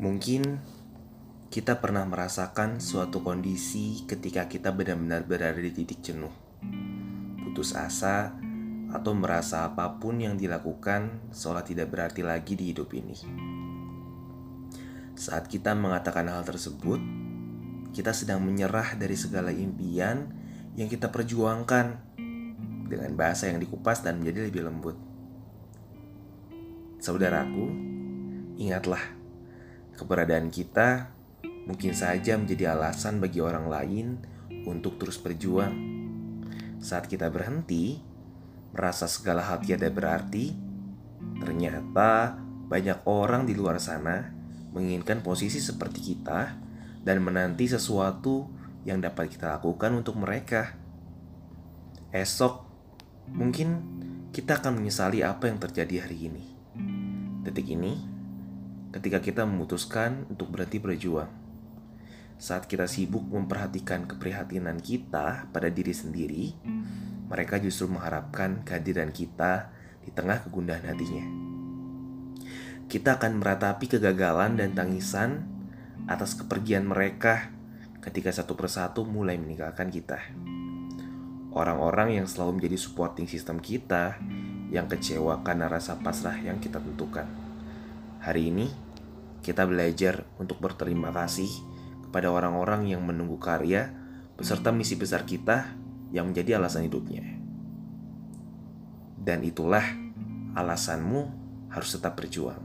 Mungkin kita pernah merasakan suatu kondisi ketika kita benar-benar berada di titik jenuh, putus asa, atau merasa apa pun yang dilakukan seolah tidak berarti lagi di hidup ini. Saat kita mengatakan hal tersebut, kita sedang menyerah dari segala impian yang kita perjuangkan dengan bahasa yang dikupas dan menjadi lebih lembut. Saudaraku, ingatlah keberadaan kita mungkin saja menjadi alasan bagi orang lain untuk terus berjuang. Saat kita berhenti, merasa segala hal tiada berarti, ternyata banyak orang di luar sana menginginkan posisi seperti kita dan menanti sesuatu yang dapat kita lakukan untuk mereka. Esok, mungkin kita akan menyesali apa yang terjadi hari ini. Detik ini, ketika kita memutuskan untuk berhenti berjuang saat kita sibuk memperhatikan keprihatinan kita pada diri sendiri, mereka justru mengharapkan kehadiran kita di tengah kegundahan hatinya. Kita akan meratapi kegagalan dan tangisan atas kepergian mereka ketika satu persatu mulai meninggalkan kita. Orang-orang yang selalu menjadi supporting sistem kita yang kecewa karena rasa pasrah yang kita tentukan. Hari ini, kita belajar untuk berterima kasih pada orang-orang yang menunggu karya beserta misi besar kita yang menjadi alasan hidupnya. Dan itulah alasanmu harus tetap berjuang.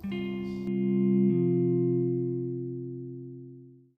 thank you